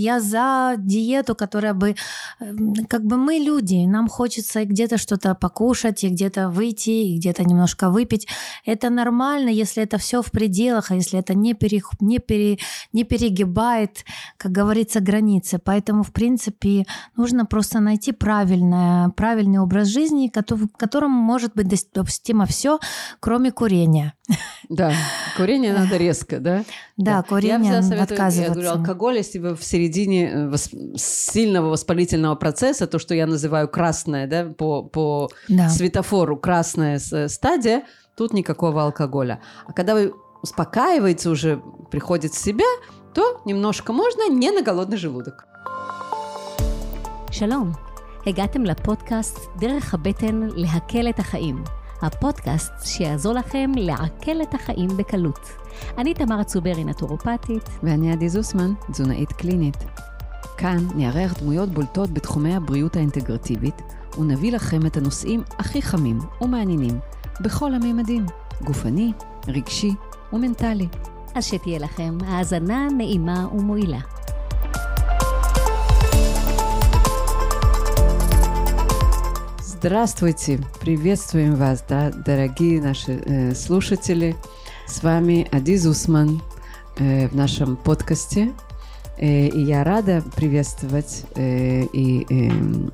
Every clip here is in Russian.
я за диету, которая бы... эм, Как бы мы люди, нам хочется где-то что-то покушать, и где-то выйти, и где-то немножко выпить. Это нормально, если это все в пределах, а если это не, пере, не, пере, не перегибает, как говорится, границы. Поэтому, в принципе, нужно просто найти правильное, правильный образ жизни, кото- в котором может быть допустимо все, кроме курения. Да, курение надо резко, да? Да, Я курение всегда советую, я отказываться. говорю, алкоголь, если вы в середине э, вос- сильного воспалительного процесса, то, что я называю красное, да, по, по Да. светофору красная с- стадия, тут никакого алкоголя. А когда вы успокаиваете уже, приходит в себя, то немножко можно не на голодный желудок. שלום, הגעתם לפודקאסט דרך הבטן להקל את החיים. הפודקאסט שיעזור לכם לעכל את החיים בקלות. אני תמר צוברי, נטורופטית, ואני עדי זוסמן, תזונאית קלינית. כאן נארח דמויות בולטות בתחומי הבריאות האינטגרטיבית, ונביא לכם את הנושאים הכי חמים ומעניינים, בכל הממדים, גופני, רגשי ומנטלי. אז שתהיה לכם האזנה נעימה ומועילה. Здравствуйте, приветствуем вас, да, дорогие наши э, слушатели. С вами Адиз Усман э, в нашем подкасте. Э, и я рада приветствовать э, и эм,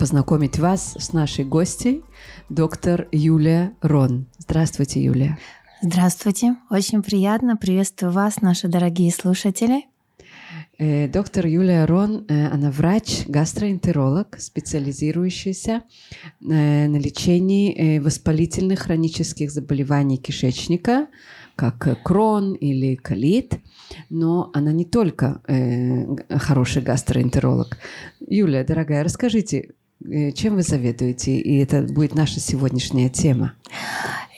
познакомить вас с нашей гостьей, доктор Юлия Рон. Здравствуйте, Юлия. Здравствуйте, очень приятно. Приветствую вас, наши дорогие слушатели. Э, Доктор Юлия Рон, э, она врач, гастроэнтеролог, специализирующийся э, на лечении воспалительных хронических заболеваний кишечника, как крон или колит. Но она не только хороший гастроэнтеролог. Юлия, дорогая, расскажите, чем вы заведуете? И это будет наша сегодняшняя тема.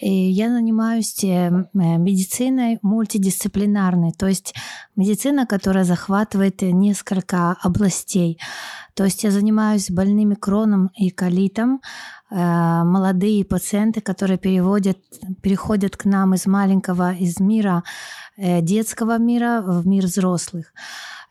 Я занимаюсь э, э, медициной мультидисциплинарной, то есть медицина, которая захватывает э, несколько областей. То есть я занимаюсь больными кроном и колитом, э, молодые пациенты, которые переводят, переходят к нам из маленького, из мира э, детского мира в мир взрослых.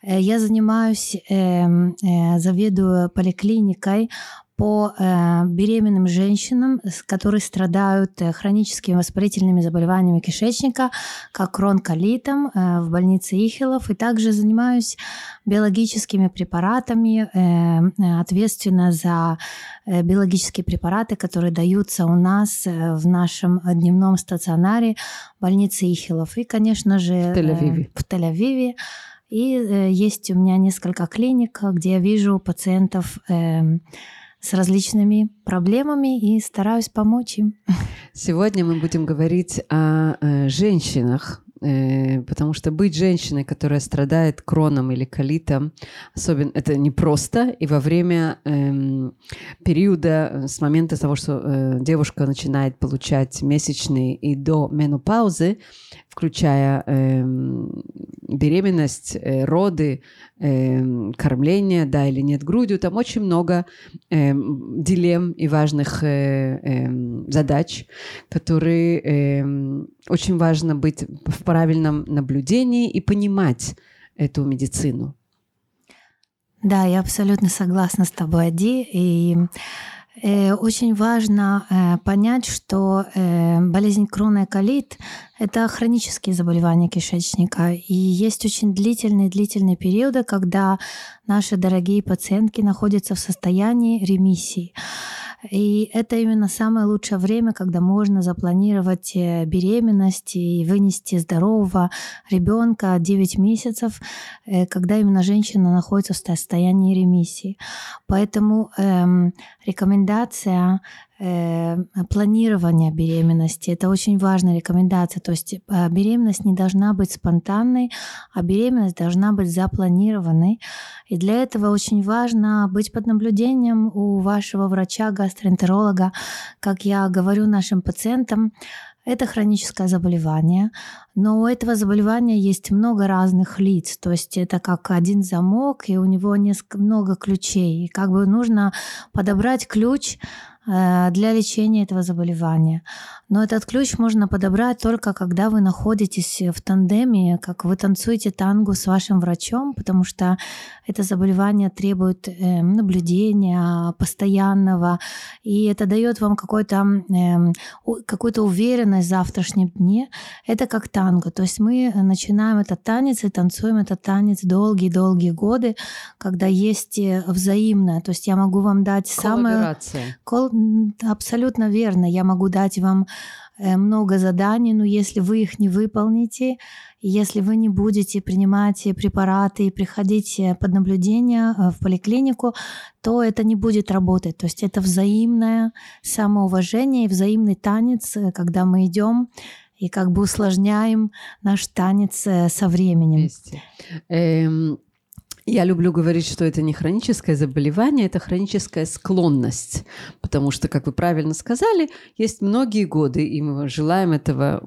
Э, Я занимаюсь, э, м, э, заведую поликлиникой по э, беременным женщинам, которые страдают хроническими воспалительными заболеваниями кишечника, как ронколитом в больнице Ихилов. И также занимаюсь биологическими препаратами, э, э, ответственна за биологические препараты, которые даются у нас в нашем дневном стационаре больницы Ихилов. И, конечно же, В Тель-Авиве. в Тель-Авиве. И э, есть у меня несколько клиник, где я вижу пациентов э, с различными проблемами и стараюсь помочь им. Сегодня мы будем говорить о э, женщинах, э, потому что быть женщиной, которая страдает кроном или колитом, особенно это непросто, и во время эм, периода с момента того, что э, девушка начинает получать месячные и до менопаузы, включая эм, беременность, э, роды, эм, кормление, да или нет грудью, там очень много эм, дилемм и важных э, эм, задач, которые эм, очень важно быть в правильном наблюдении и понимать эту медицину. Да, я абсолютно согласна с тобой, Ади. И э, очень важно э, понять, что э, болезнь крона и колит – это хронические заболевания кишечника. И есть очень длительные-длительные периоды, когда наши дорогие пациентки находятся в состоянии ремиссии. И это именно самое лучшее время, когда можно запланировать э, беременность и вынести здорового ребенка 9 месяцев, э, когда именно женщина находится в состоянии ремиссии. Поэтому эм, рекомендация э, планирования беременности это очень важная рекомендация. То есть э, беременность не должна быть спонтанной, а беременность должна быть запланированной. И для этого очень важно быть под наблюдением у вашего врача-гастроэнтеролога. Как я говорю нашим пациентам, это хроническое заболевание, но у этого заболевания есть много разных лиц, то есть это как один замок, и у него несколько, много ключей. И как бы нужно подобрать ключ для лечения этого заболевания. Но этот ключ можно подобрать только когда вы находитесь в тандеме, как вы танцуете тангу с вашим врачом, потому что это заболевание требует э, наблюдения постоянного, и это дает вам какой-то, э, какую-то уверенность в завтрашнем дне. Это как танго. То есть мы начинаем этот танец и танцуем этот танец долгие-долгие годы, когда есть э, взаимное. То есть я могу вам дать самое... Кол... Абсолютно верно. Я могу дать вам э, много заданий, но если вы их не выполните, если вы не будете принимать препараты и приходить э, под наблюдение в поликлинику, то это не будет работать. То есть это взаимное самоуважение и взаимный танец, когда мы идем и как бы усложняем наш танец со временем. Эм, я люблю говорить, что это не хроническое заболевание, это хроническая склонность, потому что, как вы правильно сказали, есть многие годы, и мы желаем этого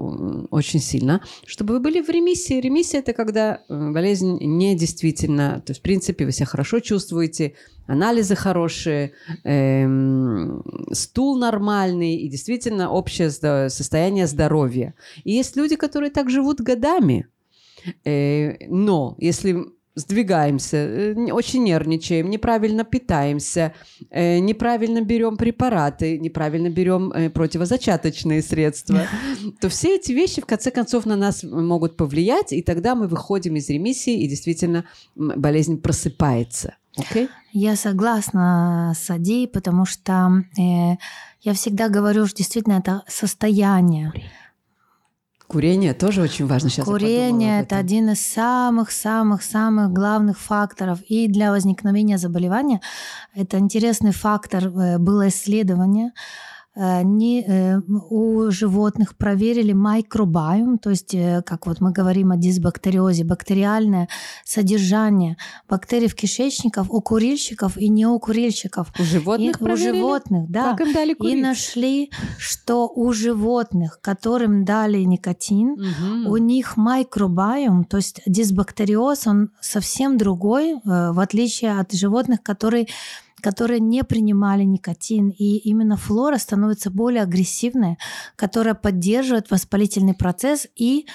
очень сильно, чтобы вы были в ремиссии. Ремиссия – это когда э, болезнь не действительно, то есть, в принципе, вы себя хорошо чувствуете, анализы хорошие, эм, стул нормальный и действительно общее состояние здоровья. И есть люди, которые так живут годами, э, но если сдвигаемся, э, очень нервничаем, неправильно питаемся, э, неправильно берем препараты, неправильно берем э, противозачаточные средства, то все эти вещи в конце концов на нас могут повлиять, и тогда мы выходим из ремиссии, и действительно болезнь просыпается. Okay? Я согласна с Ади, потому что э, я всегда говорю, что действительно это состояние. Курение тоже очень важно сейчас. Курение это один из самых-самых-самых главных факторов и для возникновения заболевания. Это интересный фактор. Э, было исследование Э, не, э, у животных проверили микробиом, то есть, э, как вот мы говорим о дисбактериозе, бактериальное содержание бактерий в кишечниках у курильщиков и не у курильщиков. У животных и, У животных, да. Как им дали курить? И нашли, что у животных, которым дали никотин, угу. у них микробиом, то есть дисбактериоз, он совсем другой, в отличие от животных, которые которые не принимали никотин. И именно флора становится более агрессивной, которая поддерживает воспалительный процесс. И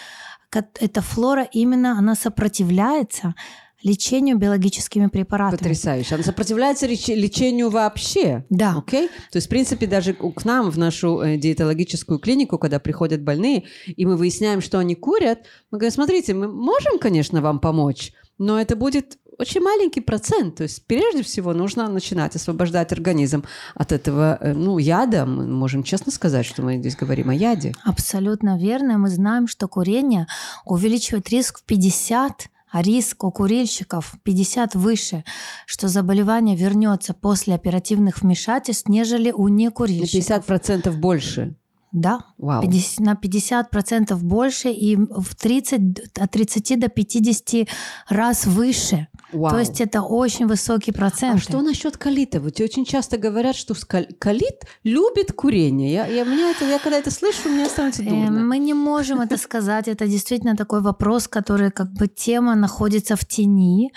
эта флора именно, она сопротивляется лечению биологическими препаратами. Потрясающе. Она сопротивляется лечению вообще? Да. Окей? Okay? То есть, в принципе, даже к нам в нашу э, диетологическую клинику, когда приходят больные, и мы выясняем, что они курят, мы говорим, смотрите, мы можем, конечно, вам помочь, но это будет очень маленький процент. То есть прежде всего нужно начинать освобождать организм от этого э, ну, яда. Мы можем честно сказать, что мы здесь говорим о яде. Абсолютно верно. Мы знаем, что курение увеличивает риск в 50 а риск у курильщиков 50 выше, что заболевание вернется после оперативных вмешательств, нежели у некурильщиков. На 50% больше. Да, Вау. 50, на 50% больше и в 30, от 30 до 50 раз выше. Вау. То есть это очень высокий процент. А что насчет калита? Вот очень часто говорят, что калит любит курение. Я, я, меня это, я когда это слышу, мне становится дурно. Мы не можем это сказать. Это действительно такой вопрос, который как бы тема находится в тени.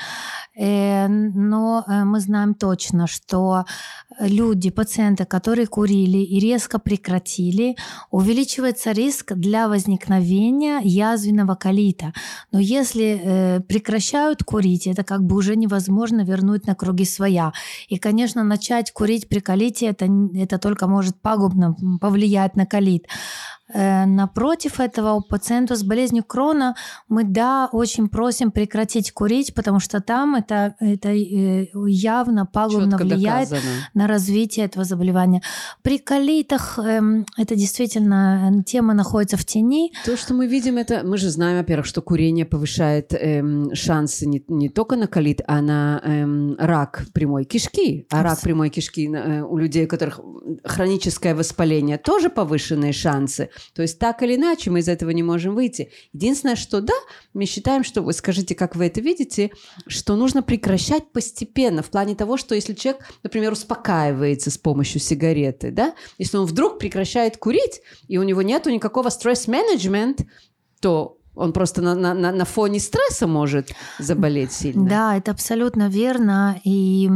Э, но э, мы знаем точно, что люди, пациенты, которые курили и резко прекратили, увеличивается риск для возникновения язвенного колита. Но если э, прекращают курить, это как бы уже невозможно вернуть на круги своя. И, конечно, начать курить при колите, это, это только может пагубно повлиять на колит. Э, напротив этого, у пациента с болезнью Крона мы, да, очень просим прекратить курить, потому что там это, это э, явно пагубно Четко влияет доказано. на развитие этого заболевания. При колитах эм, это действительно э, тема находится в тени. То, что мы видим, это мы же знаем, во-первых, что курение повышает эм, шансы не, не только на колит, а на эм, рак прямой кишки. А рак прямой кишки э, у людей, у которых хроническое воспаление, тоже повышенные шансы. То есть так или иначе мы из этого не можем выйти. Единственное, что да, мы считаем, что вы скажите, как вы это видите, что нужно прекращать постепенно в плане того, что если человек, например, успокаивается с помощью сигареты, да, если он вдруг прекращает курить, и у него нету никакого стресс-менеджмент, то Он просто на, на, на фоне стресса может заболеть сильно. Да, это абсолютно верно. И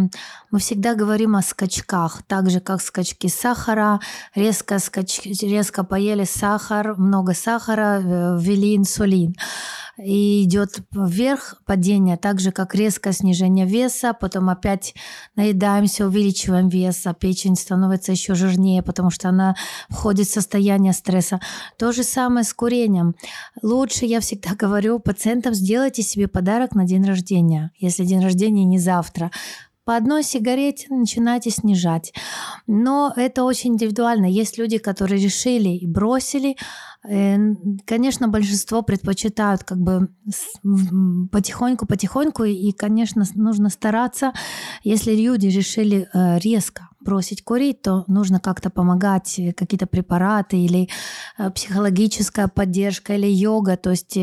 мы всегда говорим о скачках, так же как скачки сахара, резко, скач... резко поели сахар, много сахара, э, ввели инсулин и идет вверх падение, так же как резкое снижение веса, потом опять наедаемся, увеличиваем вес, а печень становится еще жирнее, потому что она входит в состояние стресса. То же самое с курением. Лучше, я всегда говорю пациентам, сделайте себе подарок на день рождения, если день рождения не завтра по одной сигарете начинайте снижать. Но это очень индивидуально. Есть люди, которые решили и бросили, Э, конечно, большинство предпочитают как бы потихоньку-потихоньку, и, конечно, нужно стараться. Если люди решили э, резко бросить курить, то нужно как-то помогать, э, какие-то препараты или психологическая поддержка или йога, то есть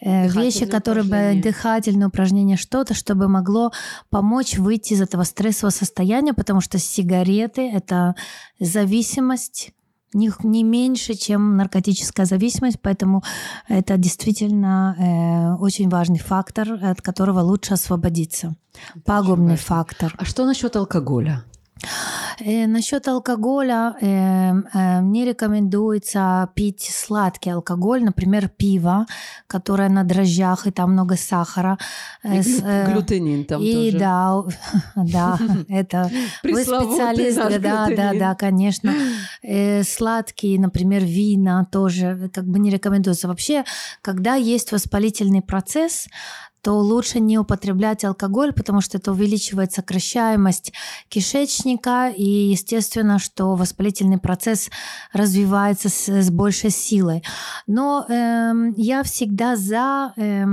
вещи, которые бы дыхательные упражнения, что-то, чтобы могло помочь выйти из этого стрессового состояния, потому что сигареты – это зависимость, не, не меньше, чем наркотическая зависимость, поэтому это действительно э, очень важный фактор, от которого лучше освободиться. Это Пагубный фактор. А что насчет алкоголя? Э, насчет алкоголя э, э, мне рекомендуется пить сладкий алкоголь, например, пиво, которое на дрожжах и там много сахара. И с, э, глютенин там и тоже. да, да, это вы специалист, да, да, да, конечно. Э, сладкие, например, вина тоже как бы не рекомендуется. Вообще, когда есть воспалительный процесс, то лучше не употреблять алкоголь, потому что это увеличивает сокращаемость кишечника, и естественно, что воспалительный процесс развивается с, с большей силой. Но э, я всегда за, э,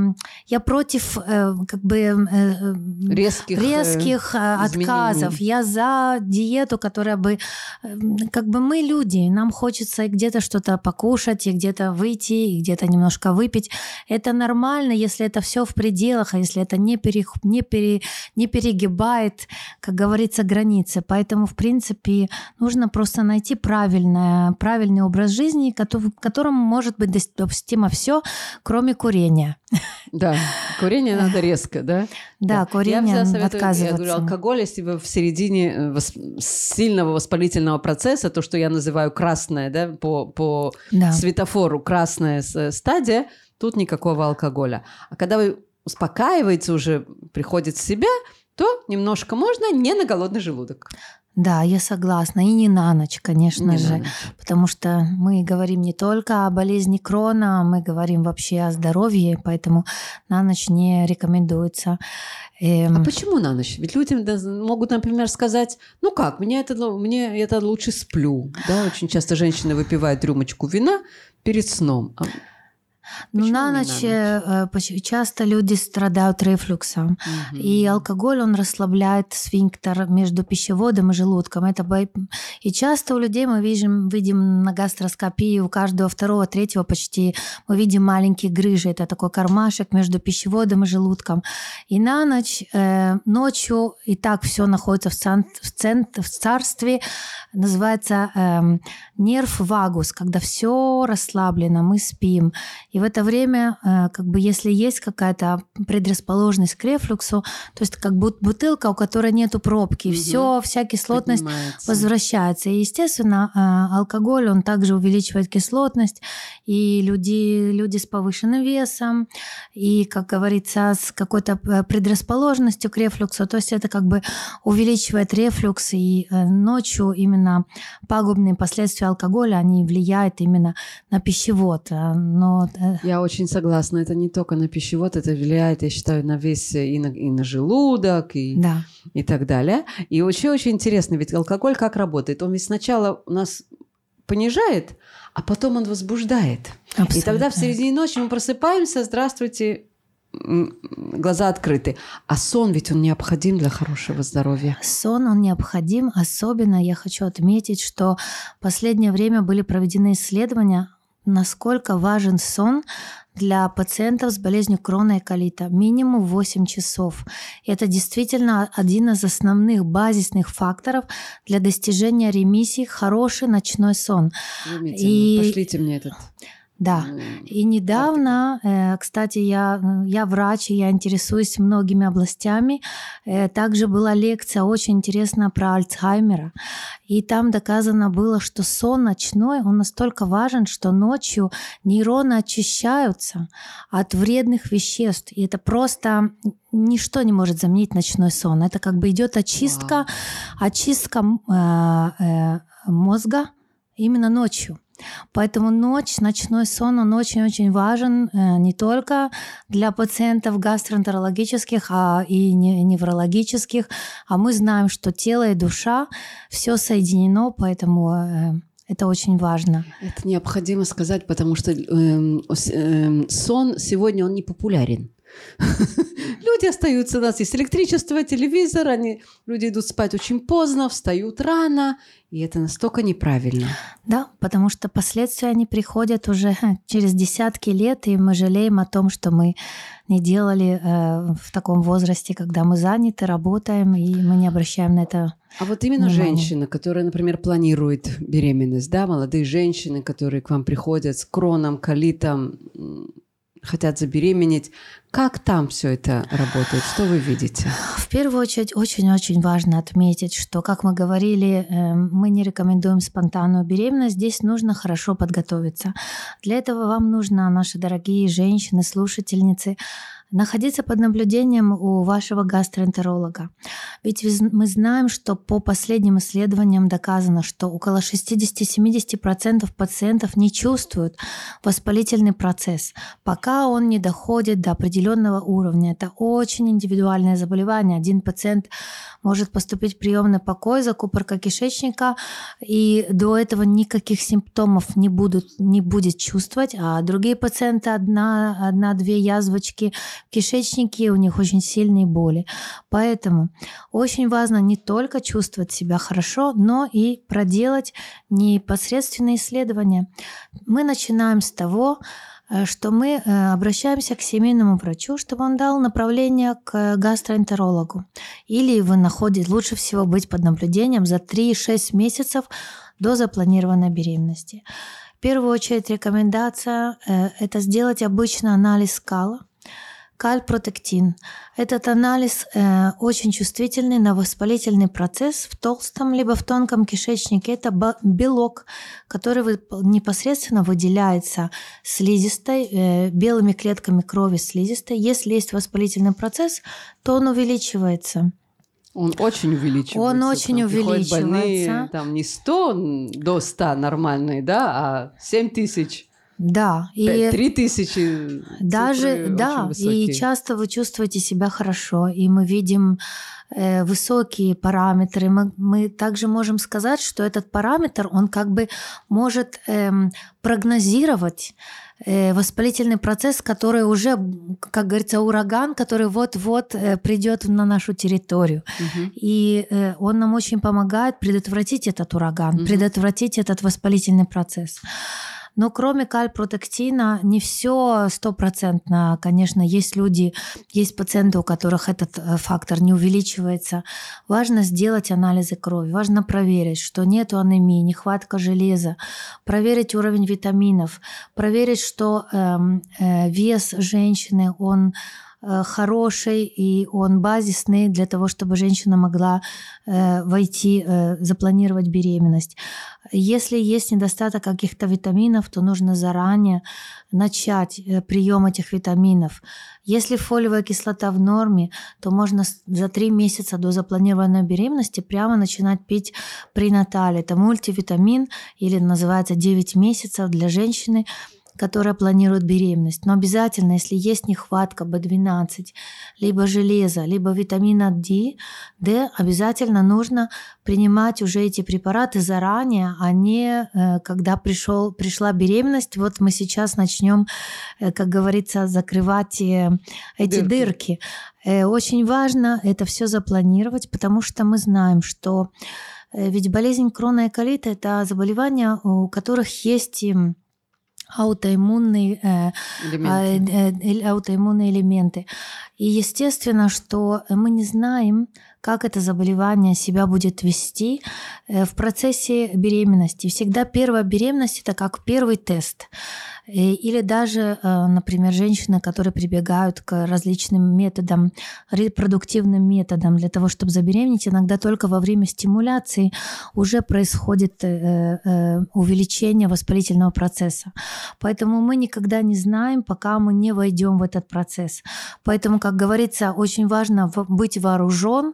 я против э, как бы э, резких, э, резких э, отказов. Я за диету, которая бы, э, как бы мы люди, нам хочется где-то что-то покушать, и где-то выйти, и где-то немножко выпить. Это нормально, если это все в пределах пределах, а если это не, пере, не, пере, не перегибает, как говорится, границы. Поэтому, в принципе, нужно просто найти правильное, правильный образ жизни, в котором может быть допустимо все, кроме курения. Да, курение надо резко, да? Да, курение я советую, отказываться. Я говорю, алкоголь, если вы в середине э, сильного воспалительного процесса, то, что я называю красное, да, по, по да. светофору красная стадия, тут никакого алкоголя. А когда вы успокаивается уже, приходит в себя, то немножко можно не на голодный желудок. Да, я согласна. И не на ночь, конечно не же. Ночь. Потому что мы говорим не только о болезни крона, мы говорим вообще о здоровье, поэтому на ночь не рекомендуется. Эм... А почему на ночь? Ведь люди могут, например, сказать, ну как, мне это, мне это лучше сплю. Да? Очень часто женщины выпивают рюмочку вина перед сном. Ну, на ночь, на ночь э, часто люди страдают рефлюксом. Угу. И алкоголь, он расслабляет сфинктер между пищеводом и желудком. Это бо... И часто у людей мы видим, видим на гастроскопии, у каждого второго, третьего почти, мы видим маленькие грыжи. Это такой кармашек между пищеводом и желудком. И на ночь, э, ночью и так все находится в, цент... в, цент... в царстве, называется э, нерв вагус, когда все расслаблено, мы спим. И в это время, э, как бы, если есть какая-то предрасположенность к рефлюксу, то есть как будто бутылка, у которой нету пробки, угу. все, вся кислотность возвращается. И, естественно, э, алкоголь, он также увеличивает кислотность, и люди, люди с повышенным весом, и, как говорится, с какой-то э, предрасположенностью к рефлюксу, то есть это как бы увеличивает рефлюкс, и ночью именно пагубные последствия алкоголя, они влияют именно на пищевод. Но я очень согласна. Это не только на пищевод, это влияет, я считаю, на весь и на, и на желудок, и, да. и так далее. И очень-очень интересно, ведь алкоголь как работает? Он ведь сначала у нас понижает, а потом он возбуждает. Абсолютно. И тогда в середине ночи мы просыпаемся, здравствуйте, глаза открыты. А сон ведь он необходим для хорошего здоровья. Сон он необходим. Особенно я хочу отметить, что в последнее время были проведены исследования насколько важен сон для пациентов с болезнью крона и колита. Минимум 8 часов. Это действительно один из основных базисных факторов для достижения ремиссии – хороший ночной сон. и... Пошлите мне этот Да. И недавно, э, кстати, я, я врач, и я интересуюсь многими областями. Э, также была лекция очень интересная про Альцгеймера. И там доказано было, что сон ночной, он настолько важен, что ночью нейроны очищаются от вредных веществ. И это просто ничто не может заменить ночной сон. Это как бы идет очистка, очистка э, э, мозга именно ночью. Поэтому ночь, ночной сон, он очень-очень важен э, не только для пациентов гастроэнтерологических а и неврологических, а мы знаем, что тело и душа все соединено, поэтому э, это очень важно. Это необходимо сказать, потому что э, э, сон сегодня он не популярен. Люди остаются, у нас есть электричество, телевизор, они, люди идут спать очень поздно, встают рано, и это настолько неправильно. Да, потому что последствия они приходят уже через десятки лет, и мы жалеем о том, что мы не делали э, в таком возрасте, когда мы заняты, работаем, и мы не обращаем на это а вот именно внимание. женщина, которая, например, планирует беременность, да, молодые женщины, которые к вам приходят с кроном, колитом, хотят забеременеть. Как там все это работает? Что вы видите? В первую очередь очень-очень важно отметить, что, как мы говорили, эм, мы не рекомендуем спонтанную беременность. Здесь нужно хорошо подготовиться. Для этого вам нужно, наши дорогие женщины, слушательницы, находиться под наблюдением у вашего гастроэнтеролога. Ведь мы знаем, что по последним исследованиям доказано, что около 60-70% пациентов не чувствуют воспалительный процесс, пока он не доходит до определенного уровня. Это очень индивидуальное заболевание. Один пациент может поступить в приемный покой, закупорка кишечника, и до этого никаких симптомов не, будут, не будет чувствовать, а другие пациенты одна, одна-две язвочки в кишечнике, у них очень сильные боли. Поэтому очень важно не только чувствовать себя хорошо, но и проделать непосредственные исследования. Мы начинаем с того, Э, что мы э, обращаемся к семейному врачу, чтобы он дал направление к гастроэнтерологу. Или вы находите, лучше всего быть под наблюдением за 3-6 месяцев до запланированной беременности. В первую очередь рекомендация э, – это сделать обычный анализ скала – кальпротектин. Этот анализ э, очень чувствительный на воспалительный процесс в толстом либо в тонком кишечнике. Это белок, который непосредственно выделяется слизистой, э, белыми клетками крови слизистой. Если есть воспалительный процесс, то он увеличивается. Он очень увеличивается. Он очень там увеличивается. Больные, там не 100 до 100 нормальные, да, а 7 тысяч. Да. И Три тысячи. Даже, да. И часто вы чувствуете себя хорошо. И мы видим э, высокие параметры. Мы, мы также можем сказать, что этот параметр, он как бы может э, прогнозировать воспалительный процесс, который уже, как говорится, ураган, который вот-вот э, придет на нашу территорию. Угу. И э, он нам очень помогает предотвратить этот ураган, угу. предотвратить этот воспалительный процесс. Но кроме кальпротектина не все стопроцентно. Конечно, есть люди, есть пациенты, у которых этот э, фактор не увеличивается. Важно сделать анализы крови, важно проверить, что нет анемии, нехватка железа, проверить уровень витаминов, проверить, что э, э, вес женщины, он хороший, и он базисный для того, чтобы женщина могла э, войти, э, запланировать беременность. Если есть недостаток каких-то витаминов, то нужно заранее начать прием этих витаминов. Если фолиевая кислота в норме, то можно за три месяца до запланированной беременности прямо начинать пить пренаталь. Это мультивитамин или называется 9 месяцев для женщины – которая планирует беременность. Но обязательно, если есть нехватка B12, либо железа, либо витамина D, D, обязательно нужно принимать уже эти препараты заранее, а не э, когда пришел, пришла беременность. Вот мы сейчас начнем, э, как говорится, закрывать э, эти дырки. дырки. Очень важно это все запланировать, потому что мы знаем, что ведь болезнь крона и колита – это заболевания, у которых есть аутоиммунные, э, элементы. Э, аутоиммунные элементы. И естественно, что мы не знаем, как это заболевание себя будет вести э, в процессе беременности. Всегда первая беременность это как первый тест. Или даже, э, например, женщины, которые прибегают к различным методам, репродуктивным методам для того, чтобы забеременеть, иногда только во время стимуляции уже происходит э, э, увеличение воспалительного процесса. Поэтому мы никогда не знаем, пока мы не войдем в этот процесс. Поэтому, как говорится, очень важно быть вооружен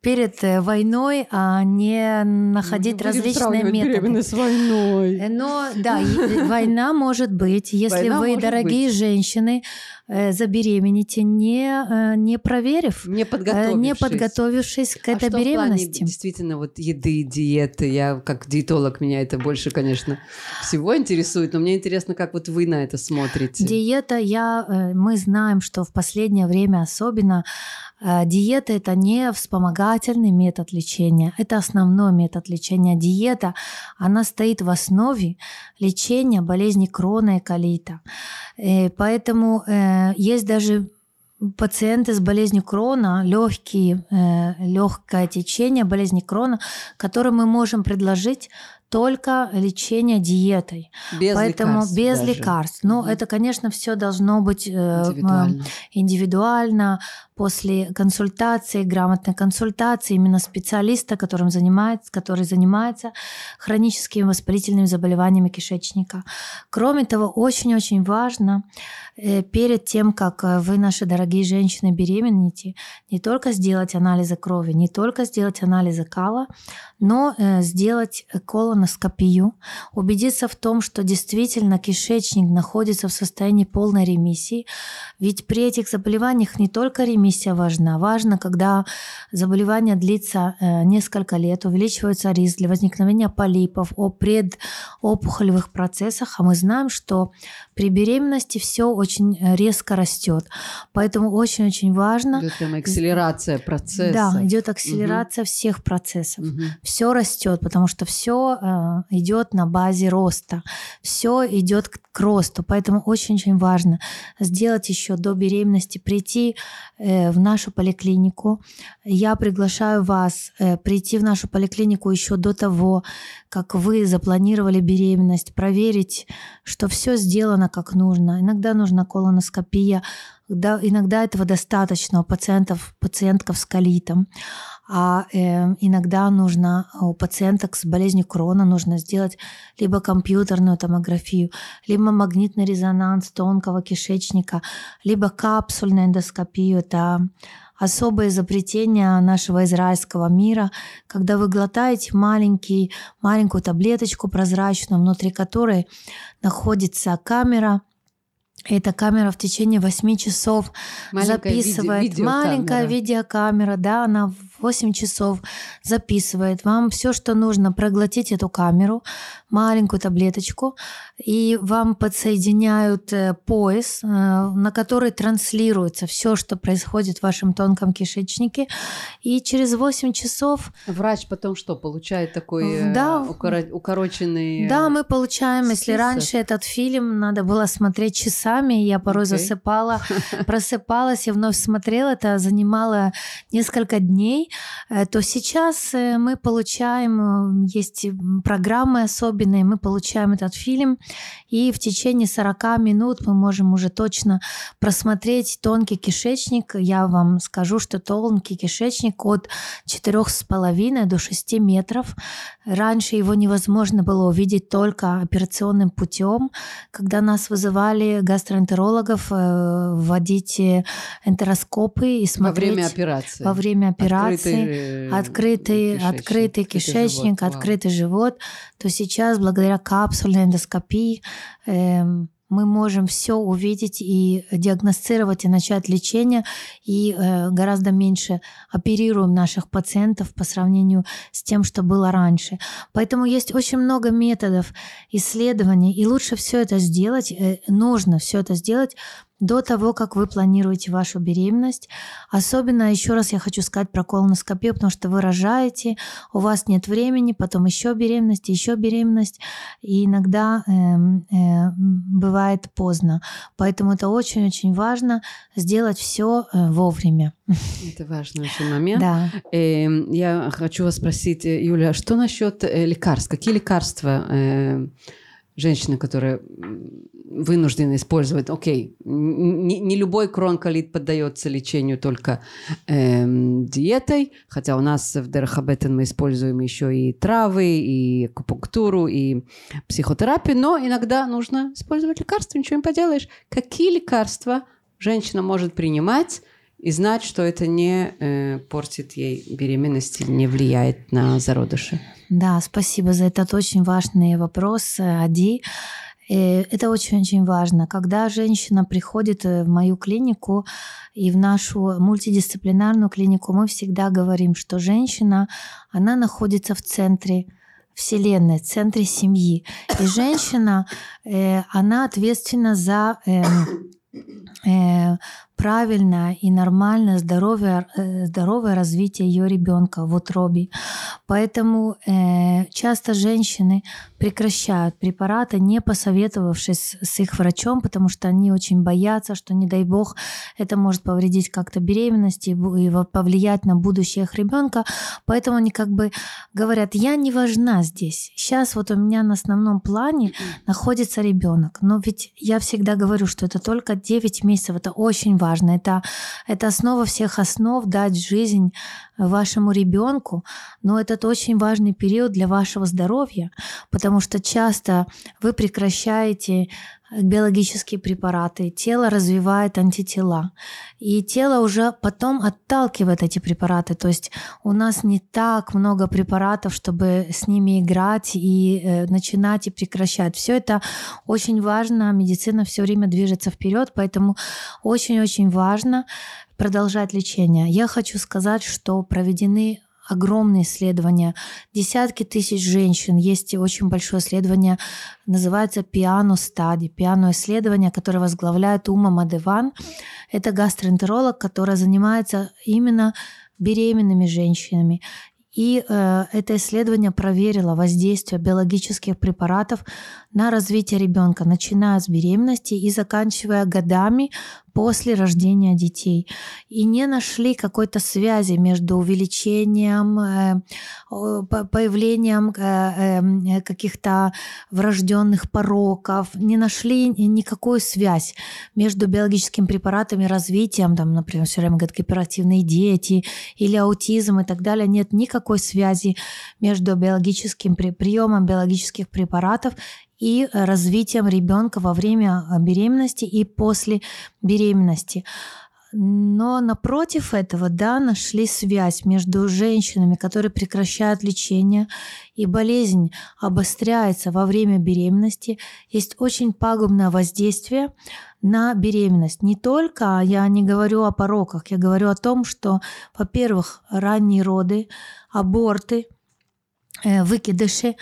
перед э, войной, а не находить Не различные методы. с войной. Э, но да, война может быть, если Война вы, дорогие быть. женщины, э, забеременеете, не, не проверив, Не э, подготовившись. не подготовившись к А этой что в плане беременности. действительно вот еды, диеты? Я как диетолог, меня это больше, конечно, всего интересует, но мне интересно, как вот вы на это смотрите. Диета, я, э, мы знаем, что в последнее время особенно э, диета это не вспомогательный метод лечения, это основной метод лечения. Диета, она стоит в основе лечения болезни крона и колита. Э, Поэтому э, есть даже пациенты с болезнью крона, легкие, легкое течение болезни крона, которым мы можем предложить только лечение диетой. Без Поэтому лекарств без даже. лекарств. Но Мгм. это, конечно, все должно быть э, Индивидуально. индивидуально, после консультации, грамотной консультации именно специалиста, которым занимается, который занимается хроническими воспалительными заболеваниями кишечника. Кроме того, очень-очень важно э, перед тем, как э, вы, наши дорогие женщины, беременеете, не только сделать анализы крови, не только сделать анализы кала, но э, сделать колоноскопию, убедиться в том, что действительно кишечник находится в состоянии полной ремиссии. Ведь при этих заболеваниях не только ремиссия важна, важно, когда заболевание длится э, несколько лет, увеличивается риск для возникновения полипов, о предопухолевых процессах, а мы знаем, что при беременности все очень э, резко растет. Поэтому очень-очень важно. Идет прямо акселерация процесса. Да, идет акселерация всех процессов. Мгм. Все растет, потому что все идет на базе роста, все идет к, росту. Поэтому очень-очень важно сделать еще до беременности, прийти э, в нашу поликлинику. Я приглашаю вас э, прийти в нашу поликлинику еще до того, как вы запланировали беременность, проверить, что все сделано как нужно. Иногда нужна колоноскопия, да, иногда этого достаточно у пациентов, пациентков с колитом. А э, иногда нужно у пациенток с болезнью крона нужно сделать либо компьютерную томографию, либо магнитный резонанс тонкого кишечника, либо капсульную эндоскопию. Это особое изобретение нашего израильского мира, когда вы глотаете маленький, маленькую таблеточку прозрачную, внутри которой находится камера, эта камера в течение 8 часов Маленькая виде- записывает. видеокамера. Маленькая видеокамера, да, она 8 часов записывает. Вам все, что нужно, проглотить эту камеру, маленькую таблеточку, и вам подсоединяют э, пояс, э, на который транслируется все, что происходит в вашем тонком кишечнике. И через 8 часов Врач потом что, получает такой э, Да. укоро- укороченный... Да, мы получаем, если список. раньше этот фильм надо было смотреть часами, я порой Окей. засыпала, просыпалась и вновь смотрела, это занимало несколько дней, э, то сейчас э, мы получаем, есть программы особенные, мы получаем этот фильм, и в течение 40 минут мы можем уже точно просмотреть тонкий кишечник. Я вам скажу, что тонкий кишечник от 4,5 до 6 метров. Раньше его невозможно было увидеть только операционным путем, когда нас вызывали гастроэнтерологов э, вводить энтероскопы и Во смотреть время операции. во время операции Открытый, э, открытый, кишечник, открытый кишечник, живот. Открытый живот, то сейчас благодаря капсульной эндоскопии эм, мы можем все увидеть и диагностировать и начать лечение, и э, гораздо меньше оперируем наших пациентов по сравнению с тем, что было раньше. Поэтому есть очень много методов исследований, и лучше все это сделать, э, нужно все это сделать до того, как вы планируете вашу беременность. Особенно, еще раз я хочу сказать про колоноскопию, потому что вы рожаете, у вас нет времени, потом еще беременность, еще беременность, и иногда э, э, бывает поздно. Поэтому это очень-очень важно сделать все э, вовремя. Это важный очень момент. Да. Э, я хочу вас спросить, э, Юля, что насчет э, лекарств? Какие лекарства э, женщины, которые вынуждены использовать, окей, не, не любой кронколит поддается лечению только эм, диетой, хотя у нас в Дерхабетен мы используем еще и травы, и акупунктуру, и психотерапию, но иногда нужно использовать лекарства, ничего не поделаешь. Какие лекарства женщина может принимать, и знать, что это не э, портит ей беременность, не влияет на зародыши. Да, спасибо за этот очень важный вопрос, Ади. Э, это очень-очень важно. Когда женщина приходит э, в мою клинику и в нашу мультидисциплинарную клинику, мы всегда говорим, что женщина, она находится в центре Вселенной, в центре семьи. И женщина, э, она ответственна за эм, правильное и нормальное здоровое, э, здоровое развитие ее ребенка в утробе. Поэтому э, часто женщины прекращают препараты, не посоветовавшись с их врачом, потому что они очень боятся, что, не дай бог, это может повредить как-то беременности и повлиять на будущее их ребенка. Поэтому они как бы говорят, я не важна здесь. Сейчас вот у меня на основном плане находится ребенок. Но ведь я всегда говорю, что это только 9 месяцев, это очень важно важно. Это, это основа всех основ дать жизнь вашему ребенку, но это очень важный период для вашего здоровья, потому что часто вы прекращаете биологические препараты, тело развивает антитела, и тело уже потом отталкивает эти препараты. То есть у нас не так много препаратов, чтобы с ними играть и э, начинать и прекращать. Все это очень важно. Медицина все время движется вперед, поэтому очень-очень важно продолжать лечение. Я хочу сказать, что проведены огромные исследования, десятки тысяч женщин. Есть очень большое исследование, называется «Пиано стади», «Пиано исследование», которое возглавляет Ума Мадеван. Это гастроэнтеролог, которая занимается именно беременными женщинами. И э, это исследование проверило воздействие биологических препаратов на развитие ребенка, начиная с беременности и заканчивая годами после рождения детей. И не нашли какой-то связи между увеличением, э, появлением э, э, каких-то врожденных пороков, не нашли никакую связь между биологическими препаратами развитием, там, например, все время говорят гиперактивные дети или аутизм и так далее. Нет никакой связи между биологическим приемом биологических препаратов и развитием ребенка во время а, беременности и после беременности. Но напротив этого, да, нашли связь между женщинами, которые прекращают лечение, и болезнь обостряется во время беременности. Есть очень пагубное воздействие на беременность. Не только, я не говорю о пороках, я говорю о том, что, во-первых, ранние роды, аборты – Э, выкидыши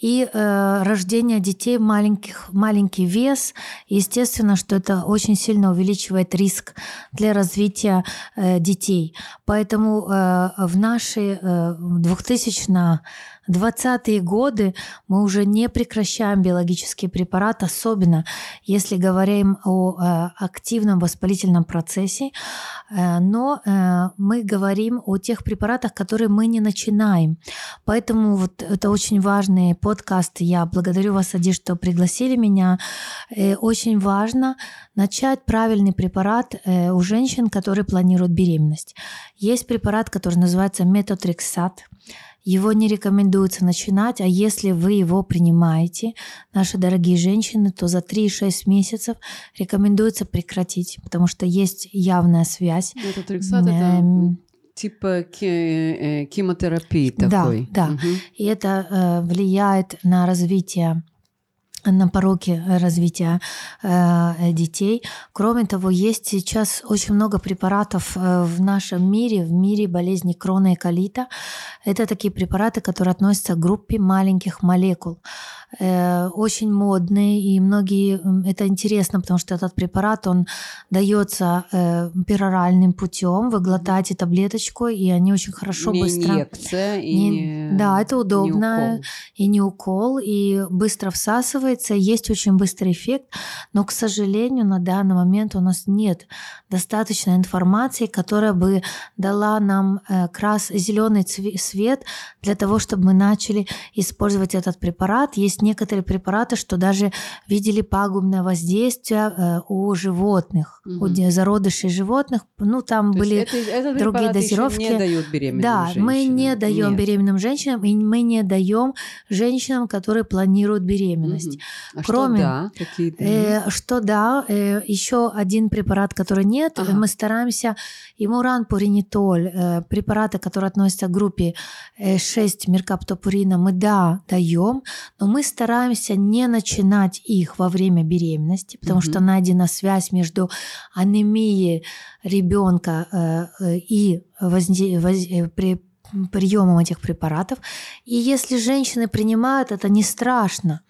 и э, рождение детей маленьких, маленький вес. Естественно, что это очень сильно увеличивает риск для развития э, детей. Поэтому э, в наши э, 2000 20-е годы мы уже не прекращаем биологический препарат, особенно если говорим о э, активном воспалительном процессе, э, но э, мы говорим о тех препаратах, которые мы не начинаем. Поэтому вот это очень важный подкаст. Я благодарю вас, Ади, что пригласили меня. Очень важно начать правильный препарат у женщин, которые планируют беременность. Есть препарат, который называется метотрексат. Его не рекомендуется начинать, а если вы его принимаете, наши дорогие женщины, то за 3-6 месяцев рекомендуется прекратить, потому что есть явная связь. Метотрексат это типа э, химиотерапии такой. Да, да. Угу. И это э, влияет на развитие на пороге развития э, детей. Кроме того, есть сейчас очень много препаратов э, в нашем мире, в мире болезни крона и колита. Это такие препараты, которые относятся к группе маленьких молекул. Э, очень модный, и многие, это интересно, потому что этот препарат, он дается э, пероральным путем, вы глотаете таблеточку, и они очень хорошо, не быстро... инъекция и Не- не, да, это удобно. не укол. и не укол, и быстро всасывается, есть очень быстрый эффект, но, к сожалению, на данный момент у нас нет достаточно информации, которая бы дала нам э, крас зеленый свет для того, чтобы мы начали использовать этот препарат. Есть некоторые препараты, что даже видели пагубное воздействие э, у животных, у Мгм. де- зародышей животных. Ну, там То были это- этот другие дозировки. не дают беременным да, мы женщинам? не даем Нет. беременным женщинам, и мы не даем женщинам, которые планируют беременность. Мгм. А Кроме- что да? Какие да? Э, что да, э, еще один препарат, который нет, Ага. э, мы стараемся, имуран пуринитоль, э, препараты, которые относятся к группе э, 6 меркаптопурина, мы да, даем, но мы стараемся не начинать их во время беременности, потому Мгм. что найдена связь между анемией ребенка э, э, и возне- воз- э, при приемом этих препаратов. И если женщины принимают, это не страшно.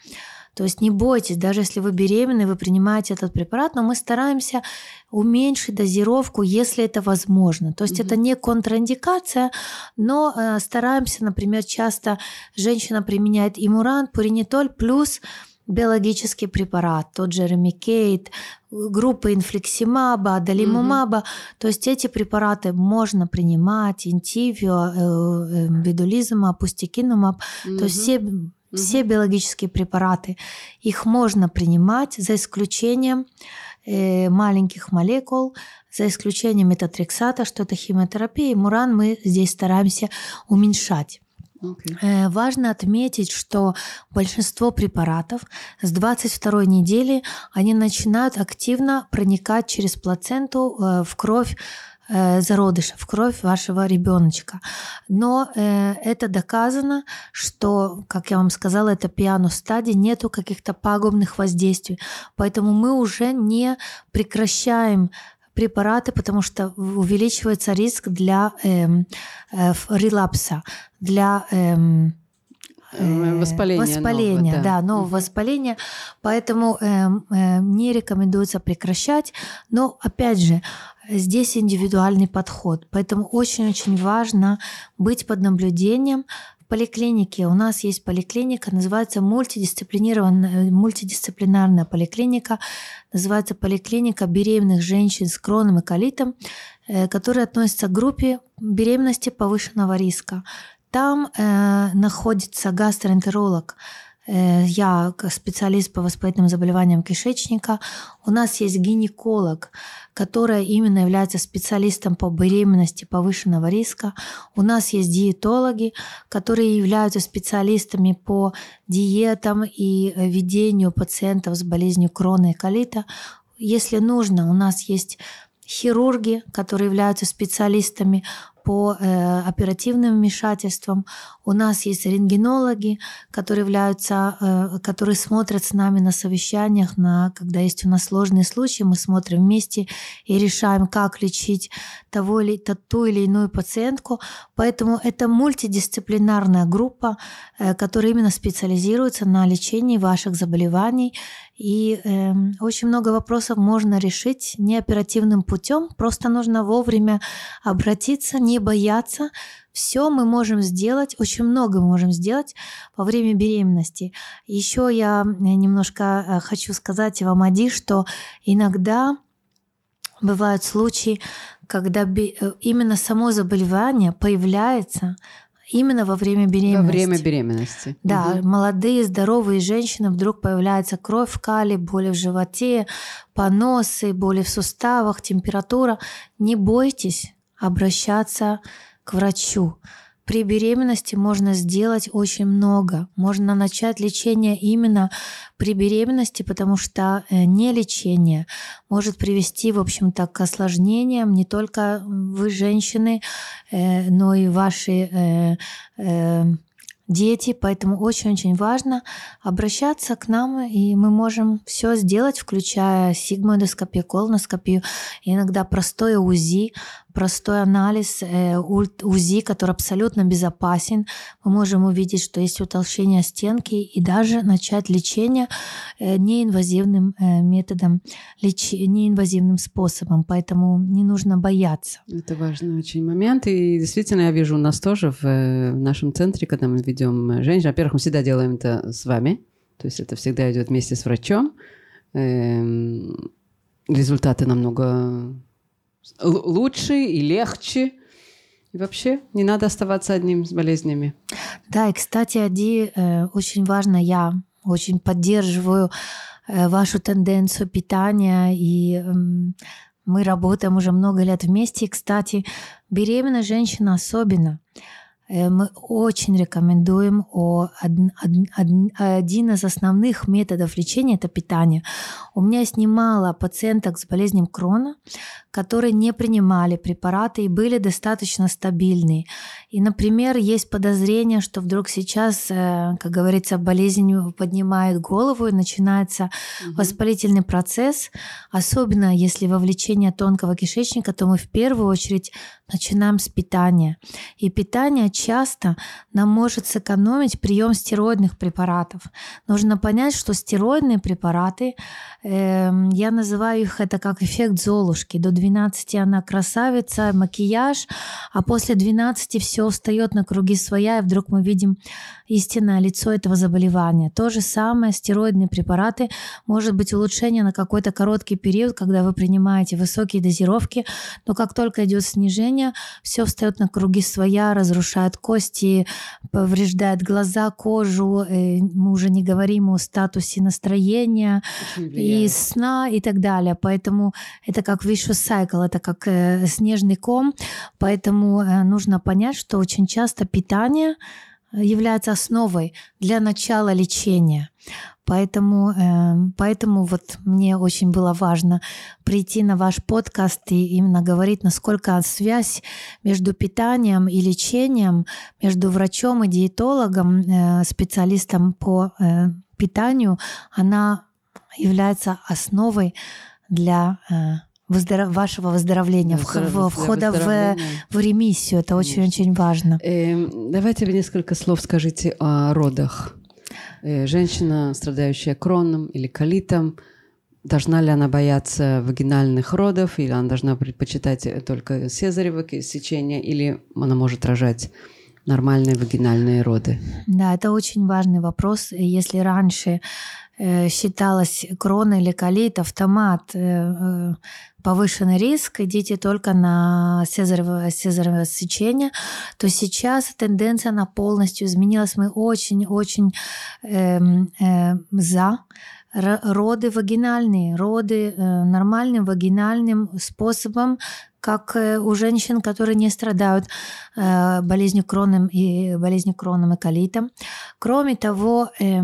То есть не бойтесь, даже если вы беременны, вы принимаете этот препарат, но мы стараемся уменьшить дозировку, если это возможно. То есть Мгм. это не контраиндикация, но э, стараемся, например, часто женщина применяет имурант, пуринитоль плюс биологический препарат, тот же ремикейт, группы инфлексимаба, адалимумаба. То есть эти препараты можно принимать, интивио, э, э, бидулизума, пустикинумаб. То есть все, все биологические препараты, их можно принимать за исключением э, маленьких молекул, за исключением метатрексата, что это химиотерапия, и муран мы здесь стараемся уменьшать. Окей. Э, Важно отметить, что большинство препаратов с 22 недели они начинают активно проникать через плаценту э, в кровь э, зародыша, в кровь вашего ребеночка. Но э, это доказано, что, как я вам сказала, это пиано стадии, нету каких-то пагубных воздействий. Поэтому мы уже не прекращаем препараты, потому что увеличивается риск для эм, э, ф- релапса, для Э, воспаления воспаления, нового, да. да, нового воспаления. Поэтому эм, э, не рекомендуется прекращать. Но опять же, здесь индивидуальный подход. Поэтому очень-очень важно быть под наблюдением. В поликлинике у нас есть поликлиника, называется мультидисциплинированная, мультидисциплинарная поликлиника, называется поликлиника беременных женщин с кроном и колитом, э, которая относится к группе беременности повышенного риска. Там э, находится гастроэнтеролог, э, я специалист по воспалительным заболеваниям кишечника. У нас есть гинеколог, которая именно является специалистом по беременности повышенного риска. У нас есть диетологи, которые являются специалистами по диетам и э, ведению пациентов с болезнью крона и колита. Если нужно, у нас есть хирурги, которые являются специалистами по э, оперативным вмешательствам. У нас есть рентгенологи, которые являются, э, которые смотрят с нами на совещаниях, на, когда есть у нас сложные случаи, мы смотрим вместе и решаем, как лечить того или, ту- или иную пациентку. Поэтому это мультидисциплинарная группа, э, которая именно специализируется на лечении ваших заболеваний. И э, очень много вопросов можно решить не оперативным путем, просто нужно вовремя обратиться, не бояться. Все мы можем сделать, очень много мы можем сделать во время беременности. Еще я немножко э, хочу сказать вам, Ади, что иногда бывают случаи, когда э, именно само заболевание появляется именно во время беременности. Во время беременности. Да, Мгм. молодые, здоровые женщины, вдруг появляется кровь в кале, боли в животе, поносы, боли в суставах, температура. Не бойтесь обращаться к врачу. При беременности можно сделать очень много. Можно начать лечение именно при беременности, потому что э, не лечение может привести, в общем-то, к осложнениям не только вы, женщины, э, но и ваши э, дети, поэтому очень-очень важно обращаться к нам, и мы можем все сделать, включая сигмоидоскопию, колоноскопию, иногда простое УЗИ, простой анализ э, УЗИ, который абсолютно безопасен. Мы можем увидеть, что есть утолщение стенки и даже начать лечение э, неинвазивным э, методом, леч... неинвазивным способом. Поэтому не нужно бояться. Это важный очень момент. И действительно, я вижу у нас тоже в, в нашем центре, когда мы ведем женщин, во-первых, мы всегда делаем это с вами, то есть это всегда идет вместе с врачом. Эм, результаты намного лучше и легче. И вообще не надо оставаться одним с болезнями. Да, и, кстати, Ади, э, очень важно, я очень поддерживаю э, вашу тенденцию питания, и эм, мы работаем уже много лет вместе. И, кстати, беременная женщина особенно – мы очень рекомендуем о, один из основных методов лечения – это питание. У меня есть немало пациенток с болезнью Крона, которые не принимали препараты и были достаточно стабильны. И, например, есть подозрение, что вдруг сейчас, э, как говорится, болезнь поднимает голову и начинается угу. воспалительный процесс, особенно если вовлечение тонкого кишечника, то мы в первую очередь начинаем с питания. И питание часто нам может сэкономить прием стероидных препаратов. Нужно понять, что стероидные препараты, э, я называю их это как эффект Золушки. До 12 она красавица, макияж, а после 12 все встает на круги своя, и вдруг мы видим истинное лицо этого заболевания. То же самое стероидные препараты может быть улучшение на какой-то короткий период, когда вы принимаете высокие дозировки, но как только идет снижение, все встает на круги своя, разрушает кости, повреждает глаза, кожу. Э, мы уже не говорим о статусе настроения и сна и так далее. Поэтому это как vicious cycle, это как э, снежный ком. Поэтому э, нужно понять, что очень часто питание является основой для начала лечения. Поэтому, э, поэтому вот мне очень было важно прийти на ваш подкаст и именно говорить, насколько связь между питанием и лечением, между врачом и диетологом, э, специалистом по э, питанию, она является основой для выздоров... вашего выздоровления, Выздоров... входа в, в ремиссию. Это очень-очень важно. Э, давайте вы несколько слов скажите о родах. Э, женщина, страдающая кроном или колитом, должна ли она бояться вагинальных родов, или она должна предпочитать только сезарево сечение, или она может рожать нормальные вагинальные роды? Да, это очень важный вопрос. Если раньше э, считалось крона или колит, автомат, э, повышенный риск, идите только на сезарево, сезарево сечение, то сейчас тенденция на полностью изменилась. Мы очень-очень э, э, за роды вагинальные, роды э, нормальным вагинальным способом, как э, у женщин, которые не страдают э, болезнью кроном и болезнью кроном и колитом. Кроме того, э,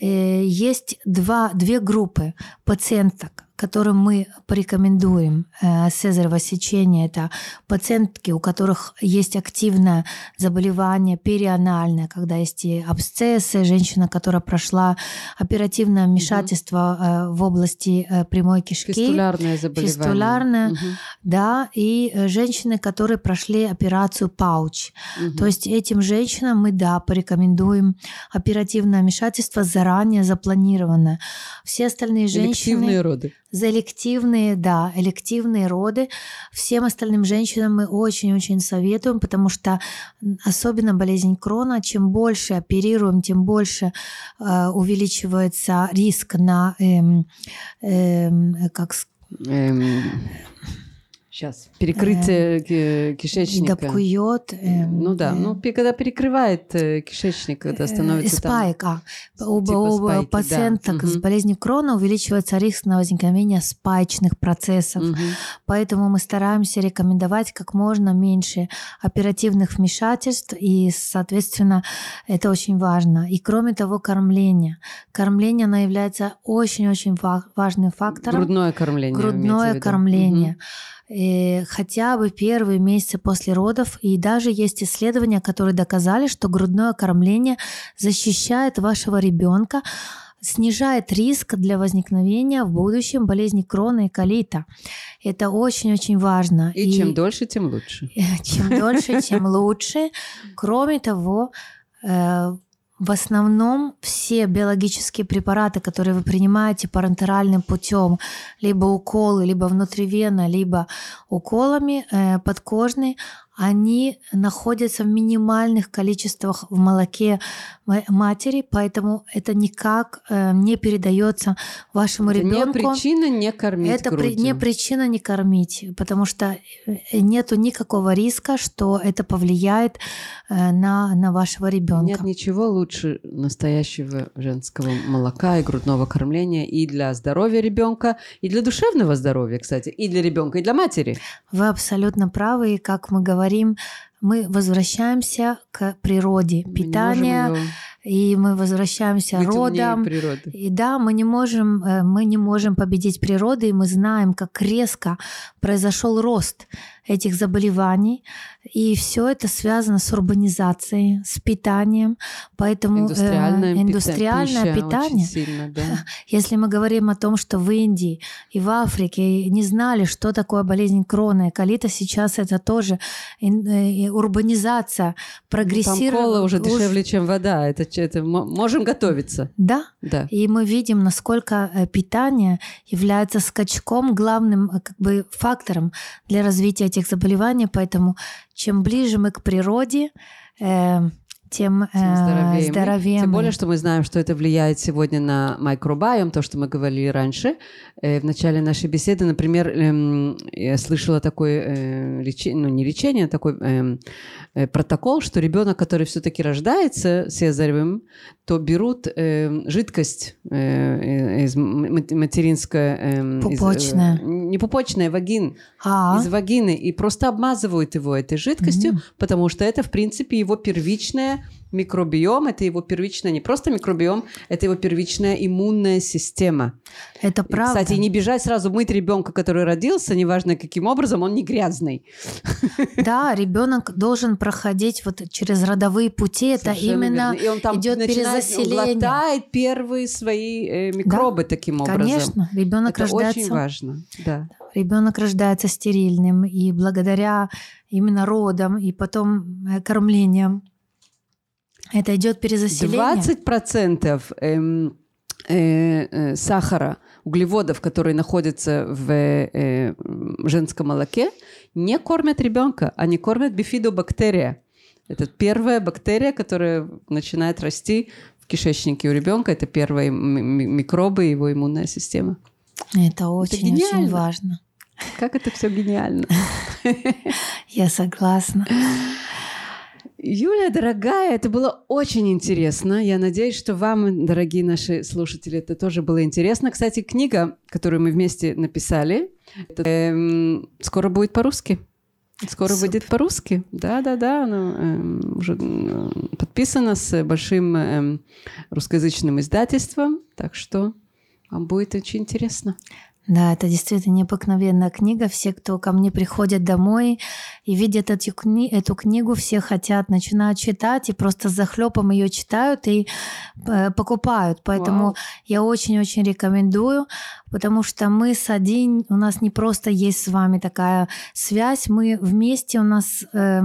э, есть два, две группы пациенток, которым мы порекомендуем э, цезарево сечение, это пациентки, у которых есть активное заболевание перианальное, когда есть и абсцессы, женщина, которая прошла оперативное вмешательство угу. в области э, прямой кишки. Фистулярное заболевание. Фистулярное, угу. да, и женщины, которые прошли операцию пауч. Угу. То есть этим женщинам мы, да, порекомендуем оперативное вмешательство заранее запланированное. Все остальные женщины... Элективные роды за элективные, да, элективные роды. Всем остальным женщинам мы очень-очень советуем, потому что особенно болезнь крона, чем больше оперируем, тем больше э, увеличивается риск на, эм, эм, как эм, Сейчас. Перекрытие э, кишечника. Допкует. Э, ну да, э, ну когда перекрывает э, кишечник, когда становится спайк, там... А, у, типа у спайки, пациенток да. с болезнью Крона увеличивается риск на возникновение спаечных процессов. Угу. Поэтому мы стараемся рекомендовать как можно меньше оперативных вмешательств, и, соответственно, это очень важно. И кроме того, кормление. Кормление, оно является очень-очень важным фактором. Грудное кормление. Грудное кормление. Угу э, хотя бы первые месяцы после родов. И даже есть исследования, которые доказали, что грудное кормление защищает вашего ребенка снижает риск для возникновения в будущем болезни крона и колита. Это очень-очень важно. И, и чем дольше, тем лучше. Чем дольше, тем лучше. Кроме того, э, в основном все биологические препараты, которые вы принимаете парентеральным путем, либо уколы, либо внутривенно, либо уколами э, подкожные, они находятся в минимальных количествах в молоке матери, поэтому это никак э, не передается вашему это ребенку. Не причина не кормить Это грудью. не причина не кормить, потому что э, нету никакого риска, что это повлияет э, на, на вашего ребенка. Нет ничего лучше настоящего женского молока и грудного кормления и для здоровья ребенка, и для душевного здоровья, кстати, и для ребенка, и для матери. Вы абсолютно правы, и как мы говорим, мы возвращаемся к природе Мы питания, и мы возвращаемся быть родом. И да, мы не можем, э, мы не можем победить природу, и мы знаем, как резко произошел рост этих заболеваний. И все это связано с урбанизацией, с питанием. Поэтому индустриальное, э, индустриальное пита- питание. сильно, да. Если мы говорим о том, что в Индии и в Африке не знали, что такое болезнь крона и колита, сейчас это тоже э, урбанизация прогрессирует. Ну, там кола уже дешевле, чем вода. Это, это можем готовиться. Да. да. И мы видим, насколько э, питание является скачком, главным как бы фактором для развития этих заболеваний. Поэтому чем ближе мы к природе, э, тем, тем здоровее, здоровее мы. Тем более, что мы знаем, что это влияет сегодня на микробиом, то, что мы говорили раньше э, в начале нашей беседы. Например, э, я слышала такое э, лечение, ну не лечение, а такой э, э, протокол, что ребенок, который все-таки рождается сезаревым, то берут э, жидкость э, из материнская... Э, пупочная. Из, э, не пупочная, вагин. А. Из вагины. И просто обмазывают его этой жидкостью, mm-hmm. потому что это, в принципе, его первичная микробиом, это его первичная, не просто микробиом, это его первичная иммунная система. Это правда. И, кстати, не бежать сразу мыть ребенка, который родился, неважно каким образом, он не грязный. Да, ребенок должен проходить вот через родовые пути, это именно верно. И он там идет начинает, перезаселение. Он глотает первые свои э, микробы да, таким образом. Конечно, ребенок это рождается. очень важно. Да. Ребенок рождается стерильным, и благодаря именно родам и потом э, кормлением это идет перезаселение. 20% эм, э, э, сахара, углеводов, которые находятся в э, женском молоке, не кормят ребенка, они кормят бифидобактерия. Это первая бактерия, которая начинает расти в кишечнике у ребенка. Это первые микробы его иммунная система. Это очень-очень важно. Как это все гениально. Я согласна. Юля, дорогая, это было очень интересно. Я надеюсь, что вам, дорогие наши слушатели, это тоже было интересно. Кстати, книга, которую мы вместе написали, это, эм, скоро будет по-русски. Скоро Супер. выйдет по-русски. Да-да-да, она эм, уже э, подписана с большим эм, русскоязычным издательством, так что вам будет очень интересно. Да, это действительно необыкновенная книга. Все, кто ко мне приходят домой и видят эту, кни- эту книгу, все хотят, начинают читать и просто с захлепом ее читают и э, покупают. Поэтому Вау. я очень-очень рекомендую, потому что мы с один, у нас не просто есть с вами такая связь, мы вместе, у нас э,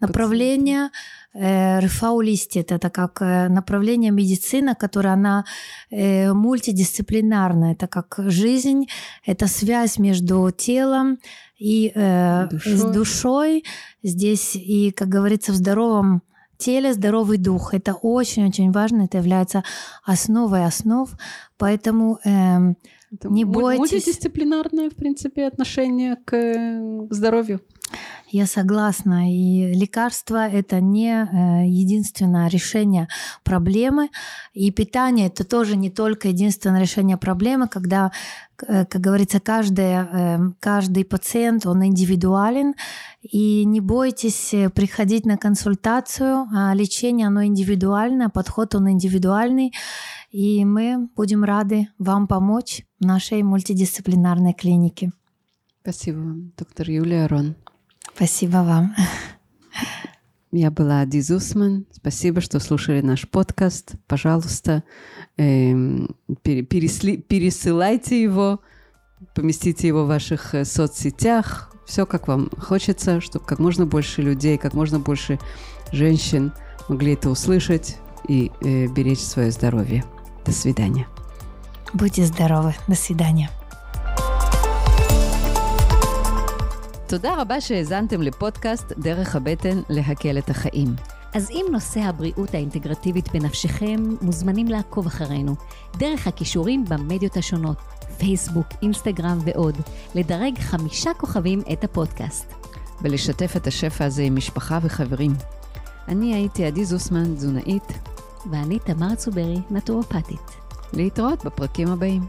направление... Рефаулистит – это как направление медицины, которая она мультидисциплинарная. Это как жизнь, это связь между телом и э, душой. с душой. Здесь и, как говорится, в здоровом теле здоровый дух. Это очень-очень важно, это является основой основ. Поэтому э, это не бойтесь. Мультидисциплинарное, в принципе, отношение к здоровью. Я согласна. И лекарство – это не единственное решение проблемы. И питание – это тоже не только единственное решение проблемы, когда, как говорится, каждый, каждый пациент, он индивидуален. И не бойтесь приходить на консультацию. А лечение, оно индивидуальное, подход, он индивидуальный. И мы будем рады вам помочь в нашей мультидисциплинарной клинике. Спасибо вам, доктор Юлия Рон. Спасибо вам. Я была Ади Зусман. Спасибо, что слушали наш подкаст. Пожалуйста, эм, пересылайте его, поместите его в ваших э, соцсетях. Все, как вам хочется, чтобы как можно больше людей, как можно больше женщин могли это услышать и э, беречь свое здоровье. До свидания. Будьте здоровы. До свидания. תודה רבה שהאזנתם לפודקאסט דרך הבטן להקל את החיים. אז אם נושא הבריאות האינטגרטיבית בנפשכם, מוזמנים לעקוב אחרינו, דרך הכישורים במדיות השונות, פייסבוק, אינסטגרם ועוד, לדרג חמישה כוכבים את הפודקאסט. ולשתף את השפע הזה עם משפחה וחברים. אני הייתי עדי זוסמן, תזונאית. ואני תמר צוברי, נטורופטית. להתראות בפרקים הבאים.